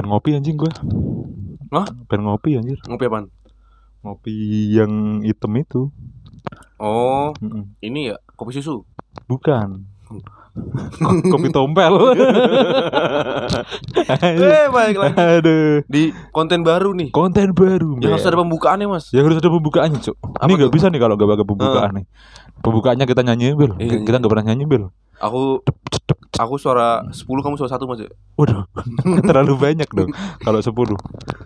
pengen ngopi anjing gua. Hah? Pengen ngopi anjir. Ngopi apaan? Ngopi yang hitam itu. Oh, Mm-mm. ini ya kopi susu. Bukan. Ko- kopi tompel. eh, balik lagi Aduh. di konten baru nih. Konten baru. Yang Mbak. harus ada pembukaannya, Mas. Ya harus ada pembukaannya, Cuk. Ini nggak tuh? bisa nih kalau nggak pakai pembukaan nih. Pembukaannya kita nyanyiin, Bel. Iya, Kita nggak pernah nyanyi, Bel. Aku aku suara 10 kamu suara 1, Mas. ya? Waduh, terlalu banyak dong. Kalau 10.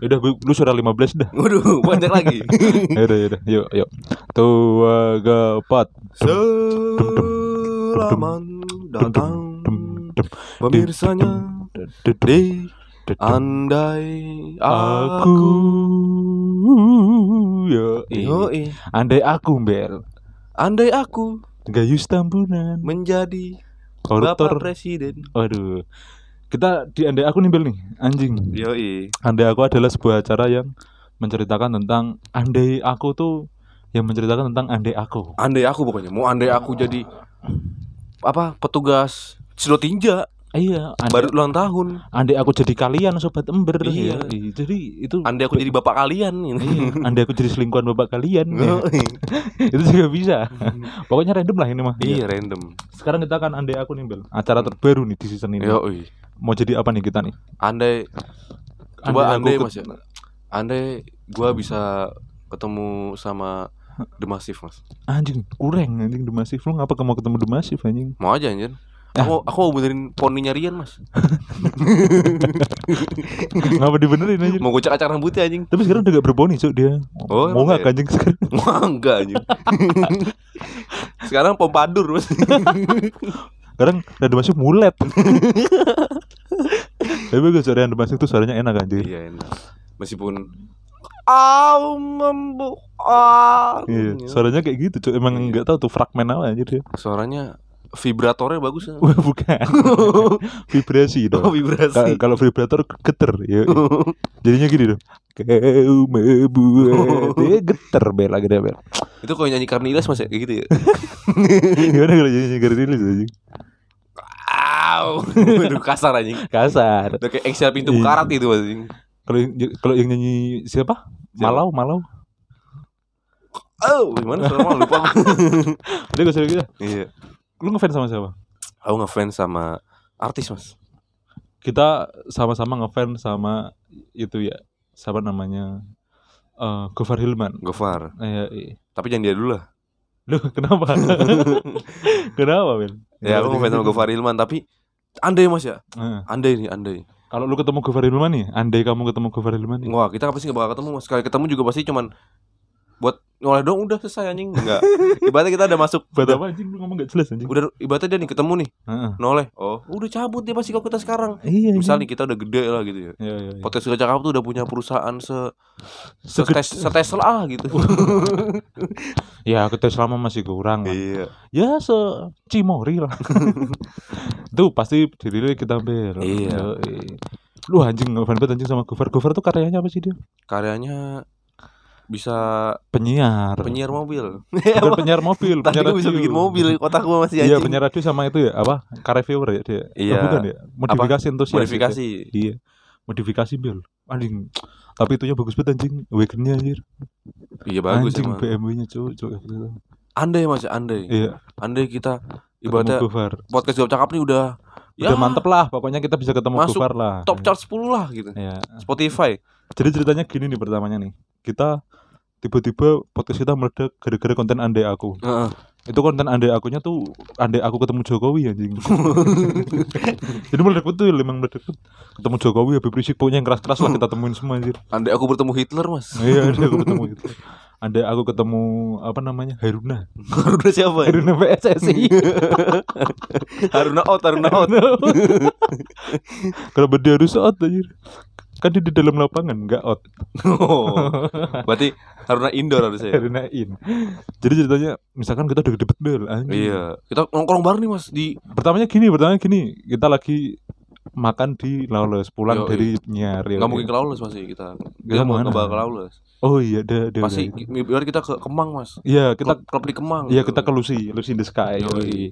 Udah, gua- lu suara 15 dah. Waduh, banyak lagi. Yaudah, yaudah. Yuk, yuk. Tua gapat. Selamat datang pemirsanya di andai Aku Yo. Andai aku, Bel. Andai aku Gayus Tambunan. menjadi Koruptor. Bapak Presiden Waduh. Kita di andai aku nih, Bel nih. Anjing. Yoi Andai aku adalah sebuah acara yang menceritakan tentang andai aku tuh yang menceritakan tentang andai aku. Andai aku pokoknya Mau andai aku jadi Apa Petugas Silotinja Iya, andai, Baru ulang tahun andai aku jadi kalian sobat ember. Iya. Ya, Jadi itu Andai aku jadi bapak kalian Iya, andai aku jadi selingkuhan bapak kalian. ya. Itu juga bisa. Pokoknya random lah ini mah. Iya random Sekarang kita akan andai aku nih, Bel. Acara terbaru nih di season ini. Yoi Mau jadi apa nih kita nih? Andai Coba Andai andai mas ya Andai gua bisa ketemu sama The Massive mas Anjing, kurang anjing Demasif. Lu ngapa mau ketemu Demasif anjing? Mau aja anjir Aku, aku mau benerin poninya Rian mas ngapa dibenerin anjing? Mau gocek acar rambutnya anjing Tapi sekarang udah gak berboni, Cuk, dia. Oh, mau emang nggak ya? anjing sekarang? Wah enggak anjing Sekarang pompadur mas Sekarang udah Demasif mulet. Tapi bagus yang Demasif tuh suaranya enak anjir. Iya enak Meskipun Au membu ah. Iya, suaranya kayak gitu, Cuk. Emang Iya. nggak tahu tuh fragmen apa anjir dia. Suaranya Vibratornya bagus ya. Bukan. Vibrasi Oh dong. Ka- vibrasi Kalau vibrator geter ya. Jadinya gini dong. Kau membuat dia geter bel lagi deh bel. Itu kalau nyanyi Karnilas mas ya Kayak gitu ya Gimana kalau nyegar ini anjing? Au Aduh kasar anjing Kasar. Udah kayak Excel pintu Iya. karat itu anjing Kalau kalau yang nyanyi siapa? Siapa? Malau, Malau. Oh gimana suara malu lupa. Udah gak usah gitu. Iya Lu ngefans sama siapa? Aku ngefans sama artis mas Kita sama-sama ngefans sama itu ya. Siapa namanya? Eh Gofar Hilman. Gofar Eh, iya. Tapi jangan dia dulu lah Lu kenapa? kenapa, Bel? Ya aku ngefans sama Gofar Hilman Tapi Andai mas ya Nah, Andai nih andai kalau lu ketemu Gofar Hilman nih, andai kamu ketemu Gofar Hilman nih. Wah kita pasti gak bakal ketemu Sekali ketemu juga pasti cuman Buat ngoleh dong udah selesai anjing Enggak Ibaratnya kita udah masuk Buat udah, apa anjing lu ngomong gak jelas anjing? udah ibaratnya dia nih ketemu nih Heeh. Noleh Oh udah cabut dia pasti kalau kita sekarang Iya. Misal nih kita udah gede lah gitu ya Iya, iya, iya. Podcast Gak Cakap tuh udah punya perusahaan se Seged- setes setesla ah gitu. Ya, kita selama masih kurang lah. iya. Ya se Cimori lah. Itu pasti dirilis kita bel. Iya. Lu anjing ngefans banget anjing sama Gofar. Gofar tuh karyanya apa sih dia? Karyanya bisa Penyiar. penyiar mobil. Bukan penyiar mobil, Tadi penyiar gue bisa radio. bikin mobil kotak gue masih Iya, anjing. penyiar radio sama itu ya, apa? Car reviewer ya dia. Iya. Oh, bukan ya? Modifikasi entusias. Modifikasi. ya. Iya. Modifikasi bel. Anjing. Tapi itunya bagus banget anjing. Wagonnya anjir. Iya bagus anjing emang. BMW-nya cuy, cuy. Andai mas, andai. Iya. Andai kita ibaratnya podcast Gak Cakap nih udah ya Udah mantep lah, pokoknya kita bisa ketemu Masuk lah. top chart 10 lah gitu. Ya. Spotify. Jadi ceritanya gini nih pertamanya nih. Kita tiba-tiba podcast kita meledak gara-gara konten andai aku. Heeh. Itu konten andai akunya tuh andai aku ketemu Jokowi anjing. Jadi meledak betul, emang meledak betul. Ketemu Jokowi Habib Rizik pokoknya yang keras-keras lah kita temuin semua anjir. Andai aku bertemu Hitler mas. Iya, andai aku ketemu gitu. Andai aku ketemu apa namanya? Haruna. Haruna siapa? ya? Haruna PSSI. Haruna out, Haruna out. Kalau dia harus out anjir. Kan dia di dalam lapangan enggak out. Oh. Berarti Haruna indoor harusnya. ya? Haruna in. Jadi ceritanya misalkan kita udah gede bel anjing. Iya. Kita nongkrong bareng nih mas di Pertamanya gini, pertamanya gini, kita lagi makan di Lawless pulang Yoi. dari nyiar ya. Nggak mungkin ke Lawless masih kita. Kita mau ke Lawless. Oh iya ada ada. Pasti biar kita ke Kemang, Mas. Iya kita Klub, klub di Kemang. Iya kita ke Lucy, Lucy in the Sky. Yoi.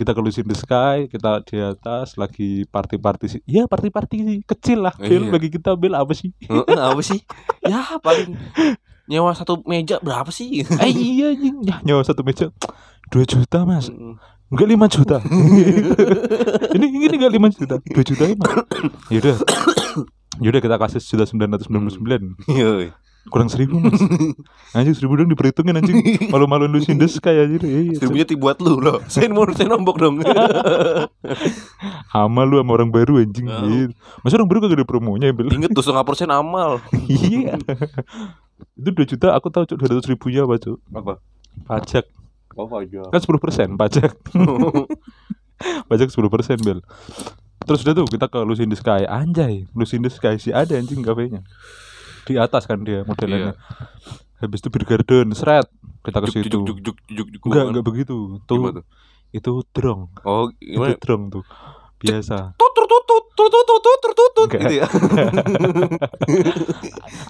Kita ke Lucy in the Sky, kita di atas lagi party-party sih. Iya party-party sih, kecil lah. Bel Iya. bagi kita Bel apa sih? Apa sih? Ya paling nyewa satu meja berapa sih? eh iya ya, nyawa satu meja 2 juta mas. Enggak 5 juta Ini ini enggak 5 juta 2 juta emang Yaudah Yaudah kita kasih juta 999 Yoi. Kurang seribu mas Anjing seribu dong diperhitungin anjing Malu-maluin lu sindes kayak anjir Iya, Seribunya ti buat lu loh. Saya mau saya nombok dong. Sama lu sama orang baru anjing Oh. gitu. Masa orang baru kagak ada promonya Bel Ingat tuh setengah persen amal. Iya Itu 2 juta aku tahu cuk 200 ribunya apa cuk Apa? Pajak Oh aja. Kan 10 persen pajak Pajak 10 persen Bel Terus udah tuh kita ke Lucy in the Sky Anjay Lucy in the Sky sih ada anjing kafenya Di atas kan dia modelannya. Habis itu Beer Garden Seret Kita ke situ. Enggak enggak begitu. Tuh? Itu drong Oh, Itu drong tuh. Biasa. Tut tut tutututut.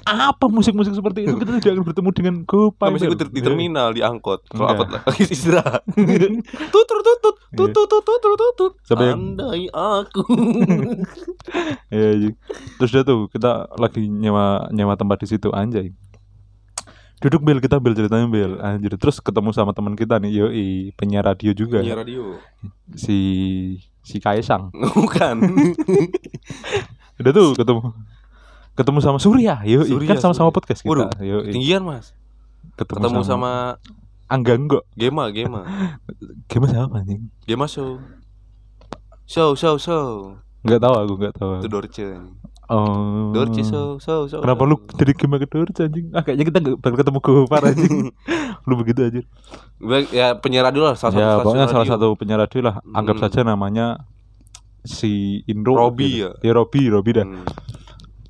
Apa musik-musik seperti itu kita tidak akan bertemu dengan kupai? Di, terminal di angkot. Kalau lagi istirahat. Andai aku. terus dia kita lagi nyewa nyewa tempat di situ anjay. Duduk bel kita bel ceritanya bel anjir. Terus ketemu sama teman kita nih yoi penyiar radio juga Iya radio. si si Kaisang. Bukan. Udah tuh ketemu ketemu sama Surya yoi Surya, kan sama-sama podcast kita. Waduh, Yoi. Tinggian mas. Ketemu, Ketemu sama, sama Angga enggak. Gema Gema. Gimana siapa anjing? Gema show. Show show show. Enggak tahu aku enggak tahu. Itu Dorce. Oh. Dorce show show show. Kenapa lu jadi gimana ke Dorce anjing? Ah kayaknya kita nggak bakal ketemu Gopar anjing. lu begitu aja. Ya penyiar radio lah salah satu ya pokoknya salah satu penyiar radio lah anggap Hmm. saja namanya si Indro Robi gitu. ya Robi Robi dah Hmm.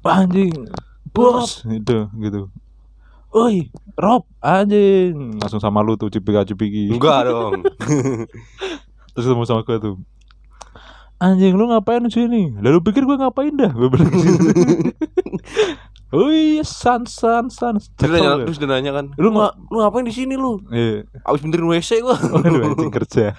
Anjing bos itu gitu Oi Rob anjing langsung sama lu tuh cipika cipiki Enggak dong. terus ketemu sama gue tuh anjing lu ngapain di sini lalu pikir gue ngapain dah gue bilang oh iya san san san dia nanya, Cekal, terus dia nanya kan, Lu nggak lu ngapain di sini lu? Iya. Abis benerin WC gua. Waduh anjing kerja.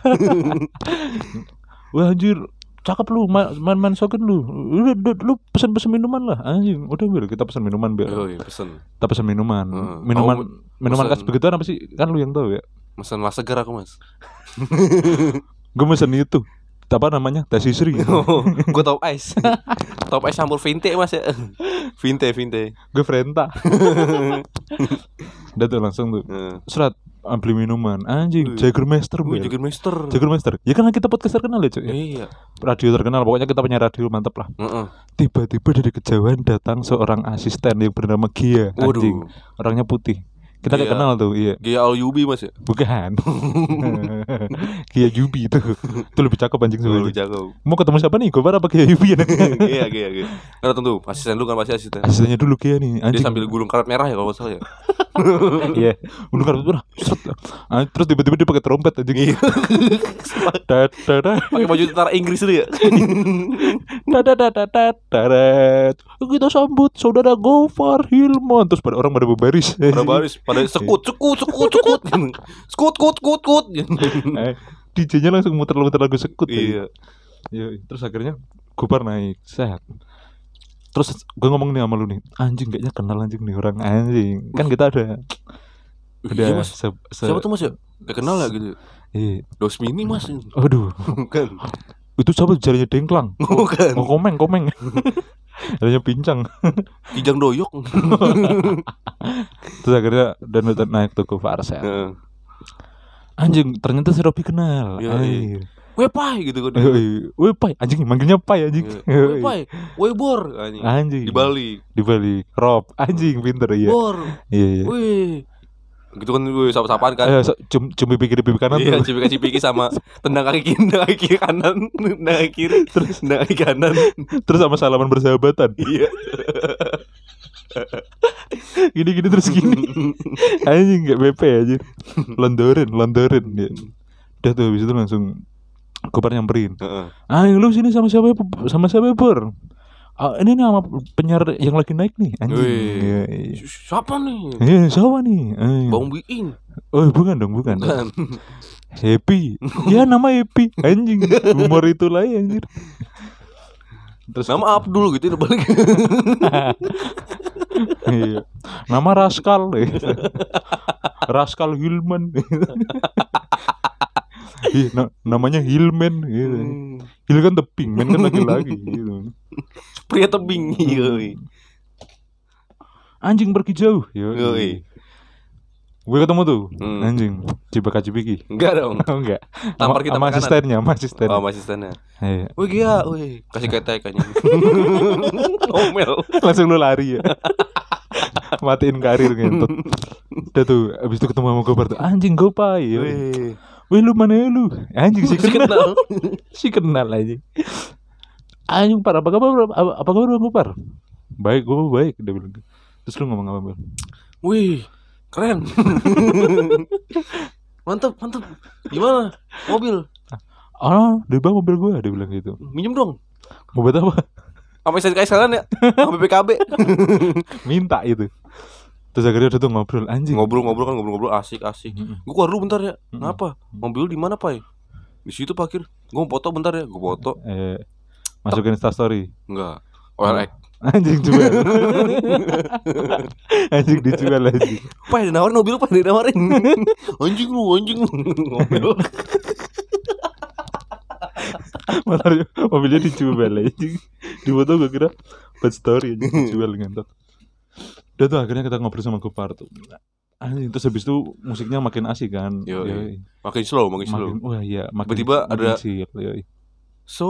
Wah anjir, cakep lu, ma- main-main sokin lu. Lu, lu, lu pesen-pesen minuman lah anjing. Udah ber, kita pesen minuman ber. Oh iya, pesen. Kita pesen minuman. Heeh. Minuman Oh, minuman khas begituan apa sih? Kan lu yang tahu ya. Pesen mas segar aku, Mas. Gue pesen itu. Apa namanya? Teh sisri. Oh, gua top ice. top ice campur vinte, Mas ya. Vinte, vinte. Gue Frenta. Udah tuh langsung tuh. Heeh. Serat beli minuman. Anjing, Wih. Jagermeister Wih, ber. Jagermeister. Jagermeister. Ya kan kita podcaster kenal ya, cuy. ya? Iya. Radio terkenal. Pokoknya kita punya radio mantep lah. Heeh. Tiba-tiba dari kejauhan datang seorang asisten yang bernama Gia. Anjing. Waduh. Orangnya putih. Kita Gia. kenal tuh, iya. Gia Al Yubi, Mas ya. Bukan. Gia Yubi itu. Itu lebih cakep anjing sebenarnya. jago. Mau ketemu siapa nih? Gopar apa Gia Yubi ya? Iya, iya, iya. Kan tentu, asisten lu kan pasti asisten. Asistennya dulu Gia nih. Dia Anjing. sambil gulung karet merah ya kalau salah ya. Iya. Bunuh kartu merah. Ah, Terus tiba-tiba dia pakai trompet anjing. Iya. Pakai baju tentara Inggris dulu ya. Dat, dat, dat, dat, dat, dat. Kita sambut saudara Gofar Hilman. Terus pada orang pada berbaris. Pada baris, pada sekut, sekut, sekut, sekut. Sekut, sekut, sekut, sekut. Eh, DJ-nya langsung muter-muter lagu sekut. Iya. Iya, terus akhirnya Gopar naik, sehat. Terus gue ngomong nih sama lu nih, anjing kayaknya kenal anjing nih orang anjing. Kan kita ada ada Iya, Mas. se, se- Siapa tuh Mas ya? Gak kenal ya gitu. Iya. Dos mini Mas. Aduh, Bukan. Itu siapa jarinya dengklang? Bukan. Oh, komeng, komeng. Jarinya pincang. Kijang doyok. Terus akhirnya dan naik tuh Gopar sehat. Heeh. Anjing, ternyata si Robi kenal. Iya, Anjir. Weh pai gitu kan. Yoi. Woi, pai, anjing manggilnya pai anjing. Iya. Weh Yoi. pai, weh bor anjing. Anjing. Di Bali. Di Bali. Rob, anjing pinter iya. Bor. Iya, iya. Weh. Gitu kan gue sapa-sapaan kan. Eh, cum, cumi pikir pipi kanan Iya, tuh. cipika cipiki sama tendang kaki kiri, tendang kaki kanan, tendang kaki kiri, terus tendang kaki kanan. Terus sama salaman bersahabatan. Iya. Gini-gini terus gini. anjing gak BP aja. Londorin, londorin dia. Udah tuh habis itu langsung Gopar nyamperin Heeh. Ayo lu sini sama siapa sama siapa Pur Ah, ini nih sama penyiar yang lagi naik nih anjing. Iya, iya. Siapa nih? Eh, siapa nih? Eh. Bang Biing. Oh, bukan dong, bukan. Kan. Happy. ya nama Happy. Anjing. Humor itu lah ya, anjir. Terus Nama Abdul gitu balik. iya. Nama Raskal. Raskal Hilman. Iya, na- namanya Hilman gitu. Hmm. Hil kan tebing, men kan lagi-lagi gitu. Pria tebing. Yoi. Anjing pergi jauh. Yoi. Yoi. Gue ketemu tuh, Hmm. anjing. Cibaka Cibiki. Enggak dong. Oh enggak. Tampar kita sama makanan. asistennya, sama asistennya. Oh, masih stand Iya. Wih gila, wih. Kasih ketek kayaknya. Ngomel. langsung lu lari ya matiin karir ngentot udah tuh abis itu ketemu sama Gopar tuh anjing Gopai ya Wih. wih lu mana ya lu anjing si kenal. si kenal aja anjing par apa kabar apa, apa kabar bang Gopar baik gue baik dia bilang terus lu ngomong apa bang Wih, keren. mantep, mantep. Gimana? Mobil, ah dia bang mobil gue dia bilang gitu minjem dong. mau buat apa saya kayak sekalian ya, sama BPKB. minta itu terus akhirnya dia tuh ngobrol anjing Ngobrol-ngobrol kan ngobrol-ngobrol asik asik. Mm-mm. Gue keluar dulu bentar ya. Mm-mm. Kenapa? Mobil di mana, Pai? Di situ parkir. Gue mau foto bentar ya. Gue foto. eh, masukin instastory Enggak. OLX. anjing jual anjing dijual anjing Pai, dinawarin mobil, Pai, dinawarin. anjing lu, anjing lu. Ngomel. Malah mobilnya dijual anjing. Di foto gue kira buat story aja dijual ngentot. Udah tuh akhirnya kita ngobrol sama Gopar tuh. Anjing terus habis itu musiknya makin asik kan. Yoi. Yoi. Makin slow, makin slow. Makin wah iya makin Tiba-tiba ada- chill, yoi. So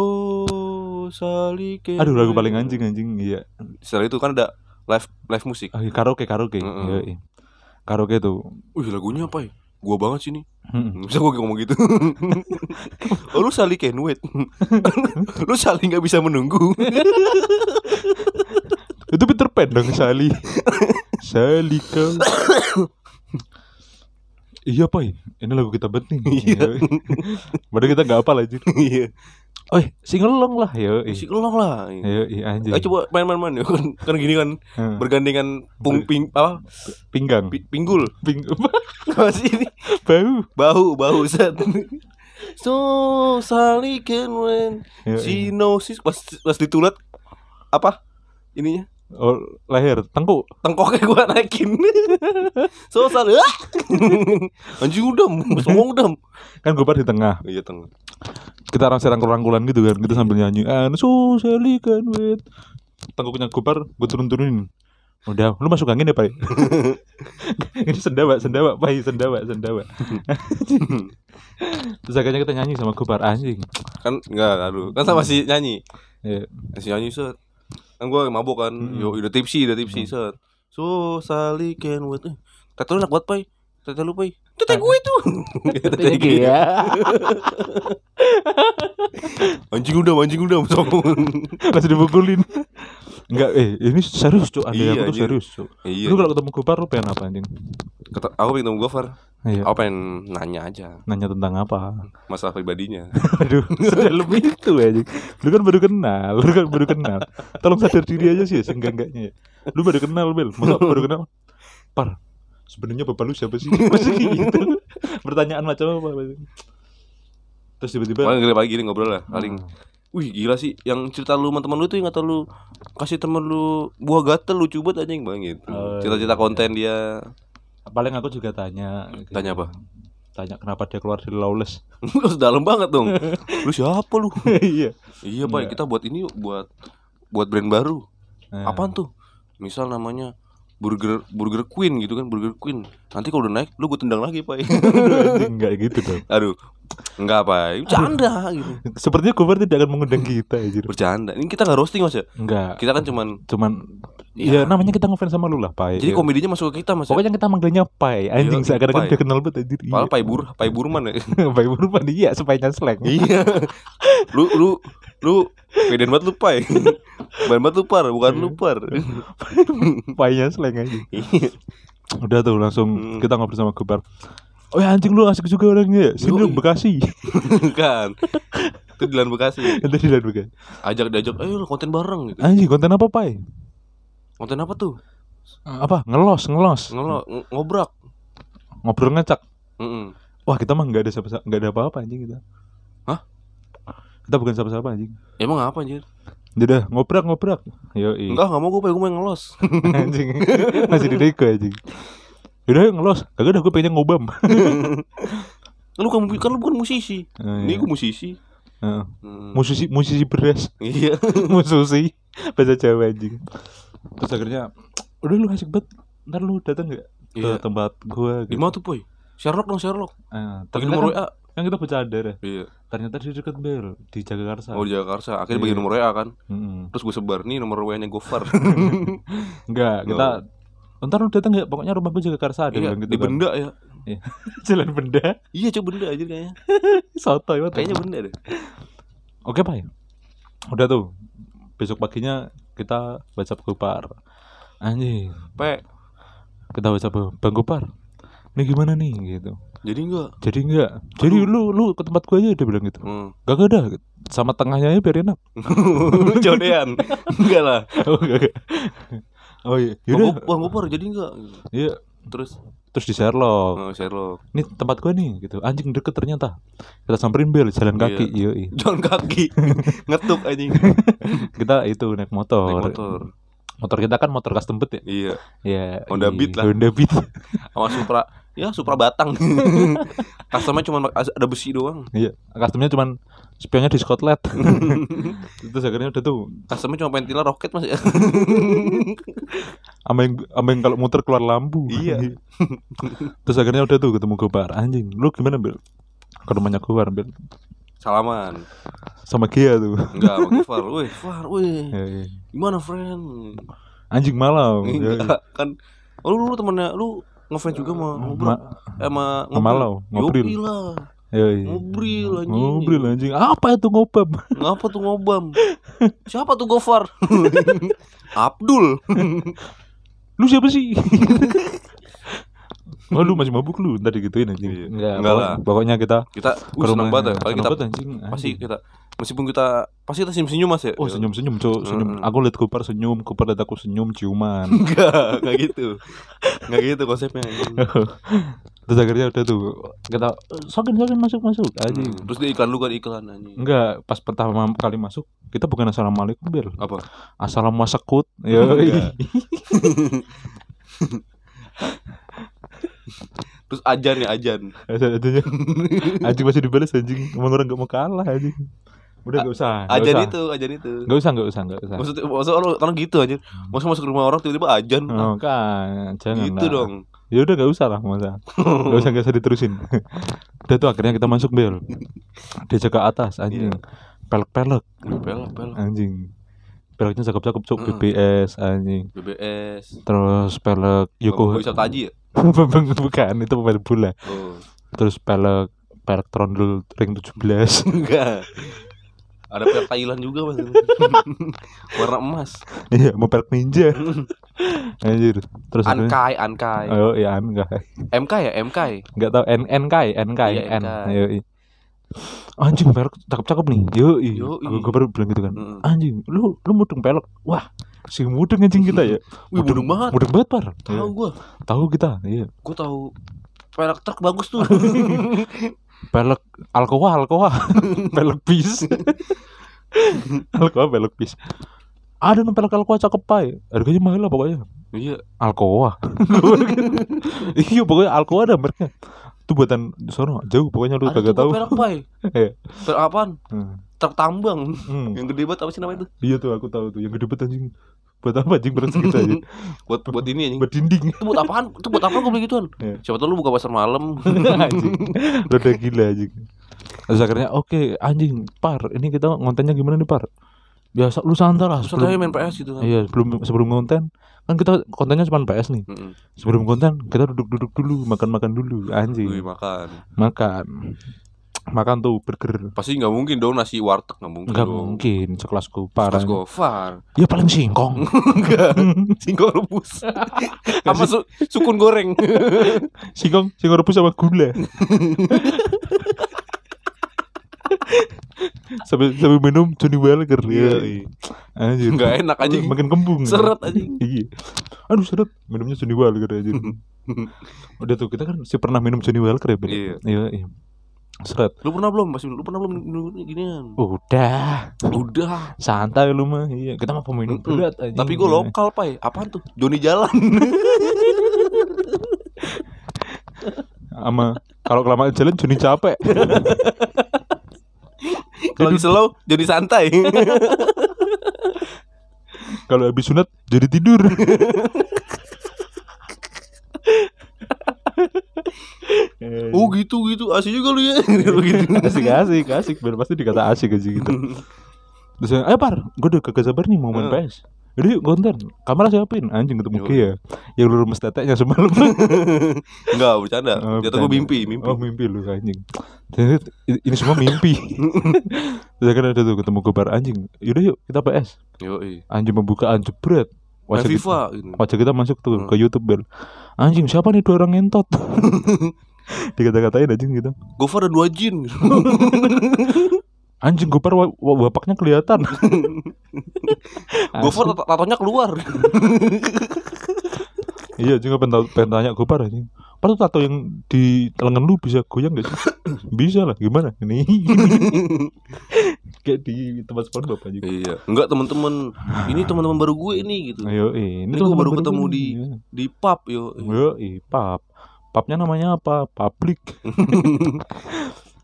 salike. Aduh lagu paling anjing anjing iya. Setelah itu kan ada live live musik. Ah, iya, karaoke karaoke. Heeh. Yoi. Karaoke tuh. Wih lagunya apa ya? Gua banget sih nih Hmm. Bisa gue ngomong gitu Oh lu Sally can wait Lu Sally gak bisa menunggu Itu Peter Pan dong Sally. Sally kau. Iya pai, ini lagu kita banget nih. Iya. Yoi. Padahal kita gak apa aja. Iya Oh, singelong lah, yo. Musik elong lah Ayo, iya anjing. Ayo coba main-main ya kan, kan gini kan Hmm. Bergandengan pung ping apa pinggang. pi- pinggul Ping Apa sih ini bau. Bahu bahu set So Yo, She knows she's- pas, pas ditulet Apa Ininya Oh, leher, tengkuk. Tengkoknya gua naikin So Sally ah! Anjing udam Songong udam Kan gue di tengah. Iya tengah Kita rangsi rangkul-rangkulan gitu kan. Kita sambil nyanyi. And so Sally can wait. Tengkuknya Gopar, gue turun-turunin. Udah, lu masuk angin ya, Pak? Ini sendawa, sendawa, Pak, sendawa, sendawa. Terus akhirnya kita nyanyi sama Gopar anjing. kan enggak aduh kan sama si nyanyi Ya, si nyanyi set kan gue mabuk kan Mm-mm. yo udah tipsi udah tipsi set so Sally can wait eh, tete lu enak banget pai tete lu pai tete gue itu tete gue Iya. anjing udah anjing udah Masih dipukulin. Enggak, eh ini serius, Cuk. Ada Iya, aku tuh anjir. serius, Cuk. iya Lu kalau ketemu Gopar lu pengen apa anjing? Kata, aku pengen ketemu Gofar Iya. aku pengen nanya aja Nanya tentang apa? masalah pribadinya Aduh, sedalam itu aja. Lu kan baru kenal, lu kan baru kenal. Tolong sadar diri aja sih, seenggak-enggaknya. Lu baru kenal, Bel. Masa baru kenal? Par, sebenarnya bapak lu siapa sih? Masih gitu. Pertanyaan macam apa? Terus tiba-tiba paling pagi gini ngobrol lah paling Hmm. wih gila sih yang cerita lu sama teman lu tuh yang kata lu kasih temen lu buah gatel lucu banget anjing bang gitu Oh, iya. cita-cita konten dia paling aku juga tanya. gitu. Tanya apa? Tanya kenapa dia keluar dari Lawless. Lu dalam banget dong. Lu siapa lu? Iya. Iya, Pak, Enggak. kita buat ini yuk, buat buat brand baru. Nah, Apaan tuh? Misal namanya Burger Burger Queen gitu kan, Burger Queen. Nanti kalau udah naik, lu gue tendang lagi, Pak. Enggak gitu dong. Aduh. Enggak, Pak. Bercanda gitu. Sepertinya Gopar tidak akan mengundang kita anjir. Bercanda. Ini kita nggak roasting, Mas ya. Enggak. Kita kan cuman Cuman Iya. ya namanya kita ngefans sama lu lah, Pai. jadi Ya. komedinya masuk ke kita, Mas. Ya. Pokoknya kita manggilnya Pai. Anjing Iya, seakan-akan Pai. dia kenal banget anjir. Padahal Pai Bur, Pai Burman ya. Pai Burman iya supaya slang. iya. Lu lu lu Beden banget lu pai Ban banget lu par Bukan lu par Painya slang aja. Iya Udah tuh langsung Hmm. kita ngobrol sama Gopar. Oh ya anjing lu asik juga orangnya. Sini dong Bekasi. kan itu di Lan Bekasi Itu di Lan Bekasi. ajak diajak ayo konten bareng gitu Anjing konten apa pai? konten apa tuh Apa? Ngelos, ngelos. ngelo ng- ngobrak Ngobrol ngecak. Mm-mm. Wah kita mah nggak ada siapa nggak ada apa-apa anjing kita. Hah? Kita bukan siapa-siapa anjing. emang apa anjir Udah ngobrak ngobrak. Yo enggak nggak mau gue pengen gue main ngelos anjing. Masih di deko anjing. Udah yuk, ngelos. Kagak dah gue pengen ngobam. kan lu kan, kan lu bukan musisi Oh, ini iya. gue musisi Heeh. Hmm. Musisi musisi beras. iya Musisi bahasa Jawa anjing. Terus akhirnya udah lu asik banget. Ntar lu datang nggak ke Iya. tempat gua di gitu. mana tuh poy Sherlock dong Sherlock Ah, bagi nomor kan, WA kan kita bercanda ya. iya Ternyata dia deket Bel di Jagakarsa. oh di Jakarta akhirnya bagi Iya. nomor WA kan Mm-mm. terus gue sebar nih nomor WA nya Gofar Enggak, kita Ntar lu datang nggak? Pokoknya rumah gue Jagakarsa ada iya, gitu di kan. benda ya Jalan benda. iya coba benda aja kayaknya Soto ya. kayaknya benda deh Oke pak. Udah tuh. Besok paginya kita baca Gopar. Anjing. pe Kita baca Bang Gopar. Ini gimana nih gitu. jadi enggak Jadi enggak. Jadi lu lu ke tempat gua aja dia bilang gitu. hmm. Gak ada. Sama tengahnya aja biar enak. jodean enggak lah Oh enggak. enggak. Oh iya. Yaudah. Bang Gopar jadi enggak Iya. terus Terus di Sherlock. oh, Sherlock Ini tempat gua nih gitu. Anjing deket ternyata. Kita samperin bel jalan kaki. Iya. jalan kaki ngetuk anjing Kita itu naik motor. naik motor Motor kita kan motor custom beat ya. iya Ya. Honda iya, Beat lah. Honda Beat. sama Supra ya Supra Batang customnya cuma ada besi doang Iya, customnya cuman spionnya di Scotland. Terus akhirnya udah tuh customnya cuma ventilator roket mas ya yang yang kalau muter keluar lampu. Iya. Terus akhirnya udah tuh ketemu Gopar. Anjing, lu gimana, Bil? Ke rumahnya Gopar, Bil. salaman Sama Gia tuh. enggak sama Gofar weh Far weh Ya, ya. gimana friend Anjing malam. Ya, ya. enggak kan oh, lu lu temennya lu ngefans juga sama ngobrol Ma- eh, sama sama Malau, ngobrol. Yopi lah ya, ya. ngobrol anjing Ngobrol anjing. Apa itu ngobam? ngapa tuh ngobam siapa tuh Gofar Abdul Lu siapa sih? Oh lu masih mabuk lu Ntar digituin anjing Iya. Enggak, Enggak pokok- lah. Pokoknya kita kita uh, seneng banget ya Seneng kita anjing. pasti kita meskipun kita pasti kita senyum senyum mas ya? Oh senyum-senyum cok senyum. Aku liat Gopar senyum Gopar liat aku senyum ciuman. Enggak enggak gitu. Enggak gitu konsepnya. Terus akhirnya udah tuh Kita Sokin sokin masuk masuk. Anjing. Hmm. terus dia iklan lu kan iklan anjing. Enggak Pas pertama kali masuk Kita bukan assalamualaikum Bel apa? Assalamualaikum Ya terus ajan ya ajan. Aja Anjing masih dibalas anjing. Emang orang gak mau kalah anjing Udah gak usah gak ajan usah. itu ajan itu. Gak usah gak usah gak usah. Maksudnya maksud orang, orang gitu aja. Masuk masuk ke rumah orang tiba-tiba ajan. Oh kan Jangan gitu lah. dong. Ya udah gak usah lah masa Gak usah gak usah diterusin. Udah tuh akhirnya kita masuk Bel. Dia jaga atas anjing. Pelek-pelek. Pelek pelek anjing. Peleknya cakep-cakep cuk. Heeh. BBS anjing. BBS terus pelek Yoko bisa taji ya? Bukan itu pemain bola. Oh. Terus pelek pelek trondol ring 17 enggak ada pelek Thailand juga mas. Warna emas. Iya mau pelek ninja. Anjir. Terus Ankai Ankai. Oh iya enggak MK ya MK enggak tahu N N K N K Iya, N. NK. ayo anjing pelek cakep-cakep nih. Yo gue gue baru bilang gitu kan. Anjing lu lu mudeng pelek. Wah si mudeng anjing kita ya. Wih mudeng banget. mudeng banget par. Tahu Iya. gua. Tahu kita iya. Gua tahu. Pelek truk bagus tuh pelek alkoa alkoa pelek bis. Alkoa pelek bis. Ada pelek alkoa cakep pai harganya mahal lah pokoknya. Iya. Alkoa iya pokoknya alkoa ada mereknya itu buatan sono jauh pokoknya lu kagak tahu. pelek pai Iya. pelek apaan? Hmm. truk tambang. Hmm. yang gede banget apa sih namanya itu? Iya tuh aku tahu tuh. Yang gede banget anjing buat apa anjing berat segitu aja buat buat ini anjing. Buat dinding. Itu buat apaan? Itu buat apa gua beli gituan? Iya. siapa tahu lu buka pasar malam. Anjing. Lu udah gila anjing. Terus akhirnya oke anjing par ini kita kontennya gimana nih par? Biasa lu santai lah sebelum main PS gitu kan. Iya sebelum sebelum konten kan kita kontennya cuma PS nih. Mm-mm. sebelum konten kita duduk-duduk dulu makan-makan dulu anjing. Makan. Makan makan tuh burger Pasti nggak mungkin dong nasi warteg nggak mungkin. nggak mungkin sekelas Pas anjing. gofar. ya paling singkong Enggak. Singkong rebus. Sama su- sukun goreng. singkong singkong rebus sama gula sambil sambil minum Johnny Walker ya iya. anjir Nggak enak aja. makin kembung Seret anjing. iya aduh seret minumnya Johnny Walker aja udah tuh kita kan sih pernah minum Johnny Walker ya? Iya. iya iya seret Lu pernah belum? Masih lu pernah belum ginian? udah Udah. santai lu mah iya kita mah peminum Mm-mm. berat aja Tapi gue lokal, Pai. Apaan tuh? Joni Jalan. sama kalau kelamaan jalan Johnny capek Kalau lagi slow, Joni santai. kalau habis sunat jadi tidur oh gitu gitu. Asik juga lu ya. Begitu. asik asik asik biar pasti dikata asik aja gitu terus ayo par gue udah kagak sabar nih mau main. PS jadi yuk konten kamera siapin anjing ketemu Yo. Kia yang lu remes teteknya semalam Enggak, bercanda. Oh, Jatuh gue mimpi, mimpi. oh mimpi lu anjing Ternyata ini semua mimpi terus kan ada tuh ketemu gobar anjing yaudah yuk kita PS Yo, anjing pembukaan jebret Main wajah FIFA kita, gitu. wajah kita masuk tuh Hmm. ke YouTube bel anjing siapa nih dua orang ngentot dikata-katain anjing gitu Gofar ada dua jin. anjing wa- bapaknya kelihatan Gofar tat- tatonya keluar. Iya juga pengen, tanya Gopar anjing. Apa tuh tato yang di lengan lu bisa goyang gak sih? bisa lah, gimana? Ini kayak di tempat SpongeBob aja. iya. Enggak teman-teman. Ini teman-teman baru gue ini gitu. Ayo, ini, Ini gua baru ketemu gue. di- Di pub yo. Yo, i, pub. Pubnya namanya apa? Public.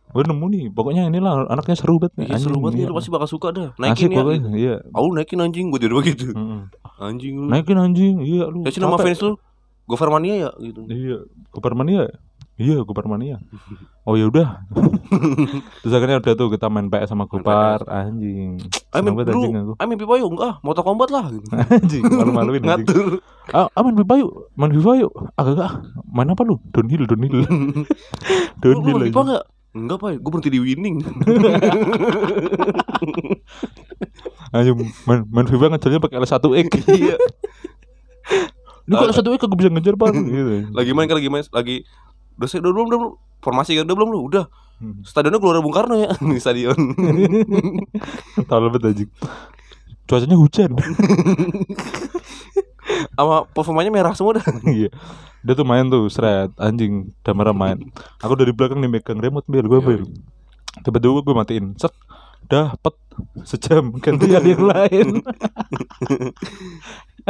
Gue nemu nih, pokoknya inilah anaknya seru banget. nih, Iya seru banget nih, lu pasti bakal suka dah. Asik Naikin ya. pokoknya, iya. Aku naikin anjing gue jadi begitu. Mm-mm. Anjing lu. Naikin anjing, iya lu. Ya sih nama fans lu Gofar Mania ya gitu. Iya, Gopar Mania. Iya, Gopar Mania. Oh ya udah. Terus akhirnya udah tuh kita main PS sama Gopar, anjing. Ayo banget bro, anjing aku. ayo main pipa yuk Kombat lah gitu. Anjing, malu-maluin anjing. Ngatur Ah, ah, main yuk, yuk. Agak agak. Main apa lu? Downhill, downhill. Lu downhill lu main pipa aja. enggak? Pak, gue berhenti di winning Anjing, main, main FIFA ngejarnya pakai L1X. Iya Ini kalau satu X kagak bisa ngejar pan gitu. Lagi main kan lagi main Lagi Udah udah belum, udah belum Formasi kan, udah belum lu Udah. Stadionnya keluar Bung Karno ya Di stadion Tahu banget anjing. Cuacanya hujan. Sama performanya merah semua dah Iya. Dia tuh main tuh seret anjing damara main. Aku dari belakang nih megang remote biar gue bel. Tiba-tiba gue matiin. Set. Dapet sejam ganti yang lain.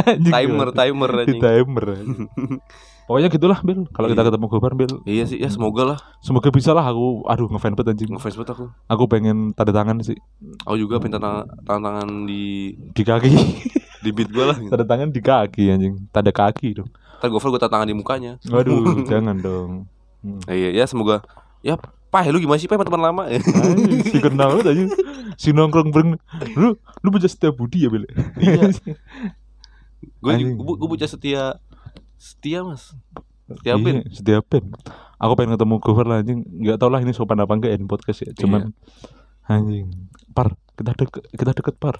Timer, timer di anjing timer. anjing. Pokoknya gitulah Bel. Kalau kita Iya. ketemu Gobar Bel, Iya sih, ya semoga lah semoga bisa lah aku. Aduh ngefans banget anjing. Ngefans banget aku Aku pengen tanda tangan sih Aku juga pengen tantangan, tantangan di di kaki. Di beat gue lah tanda tangan di kaki anjing. Tanda kaki dong. Ntar gue tantangan di mukanya Waduh, jangan dong. Hmm. Iya, ya semoga Ya, Pak, lu gimana sih, Pak, teman lama? Anjing, si kenal banget anjing. Si nongkrong bareng. Lu lu baca setiap budi ya, Bel? Iya. Gue gue gue bocah setia setia mas setia Iya, Ben setiap pen. Aku pengen ketemu Gofar lah anjing. Enggak tau lah ini sopan apa enggak in podcast ya. Cuman anjing. Par, kita deket kita deket par.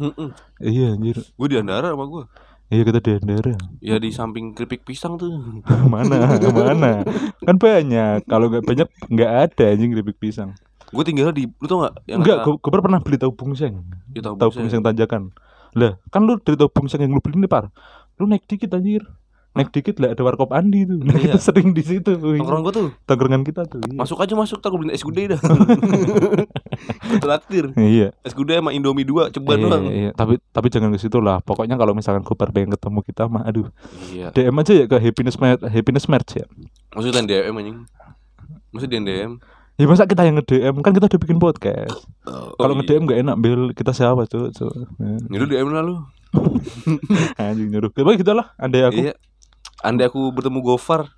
Iya anjir. gue di Andara sama gue Iya kita di Andara. ya di samping keripik pisang tuh mana? Mana? Kan banyak. Kalau enggak banyak enggak ada anjing keripik pisang. gue tinggal di lu tau gak yang Enggak, ada- Gofar pernah beli tahu bungseng. ya, tahu Tahu bungseng. bungseng tanjakan. Lah, kan lu dari tahu bungseng yang lu beli nih, Par. Lu naik dikit anjir. Naik dikit lah ada warkop Andi tuh. Nah, Iya. kita sering di situ. wih. nongkrong gue tuh Tongkrongan kita tuh. Iya. masuk aja masuk tak beliin es gudeg dah traktir Iya. es gudeg sama indomie dua ceban iya, doang iya. Tapi tapi jangan ke situ lah. Pokoknya kalau misalkan Gopar pengen ketemu kita mah aduh. iya DM aja ya ke happiness Mer- happiness merch ya. maksudnya DM anjing maksudnya DM Ya masa kita yang nge-DM kan kita udah bikin podcast. Oh, kalau iya. nge-DM gak enak Bel, kita siapa tuh? tuh. Ya udah DM lah lu anjing nyuruh. Tapi gitu lah, andai aku iya andai aku bertemu Gofar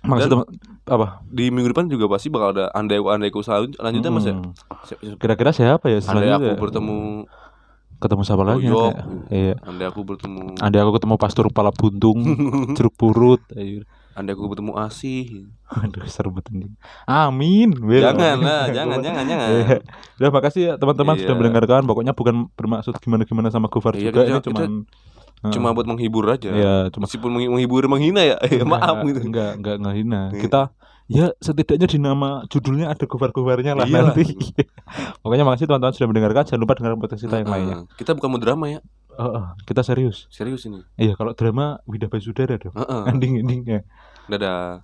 maksudnya apa? di minggu depan juga pasti bakal ada andai andai aku selanjut- lanjutnya mas ya Hmm. Kira-kira siapa ya andai aku selanjutnya? bertemu ketemu siapa lagi ya? Iya. andai aku bertemu Andai aku ketemu pastor kepala buntung, jeruk purut, ayo. Andai aku bertemu Asih. Aduh seru banget anjing. Amin. Jangan lah, jangan, jangan, jangan. Iya. Udah makasih ya teman-teman Iya. sudah mendengarkan. Pokoknya bukan bermaksud gimana-gimana sama Gofar Iya, juga ini kita cuman eh, Cuma buat menghibur aja. Iya, cuma Meskipun menghi- menghibur menghina ya. Ya maaf gitu. Enggak, enggak ngehina. Iya. Kita ya setidaknya di nama judulnya ada Gofar-Gofarnya lah Iyalah. nanti. Pokoknya makasih teman-teman sudah mendengarkan. Jangan lupa dengarkan podcast kita yang lainnya. Heeh. Kita bukan mau drama ya. Oh, oh, kita serius. Serius ini. Iya, kalau drama Wida Basudara dong. Heeh. Ending-endingnya. Dadah.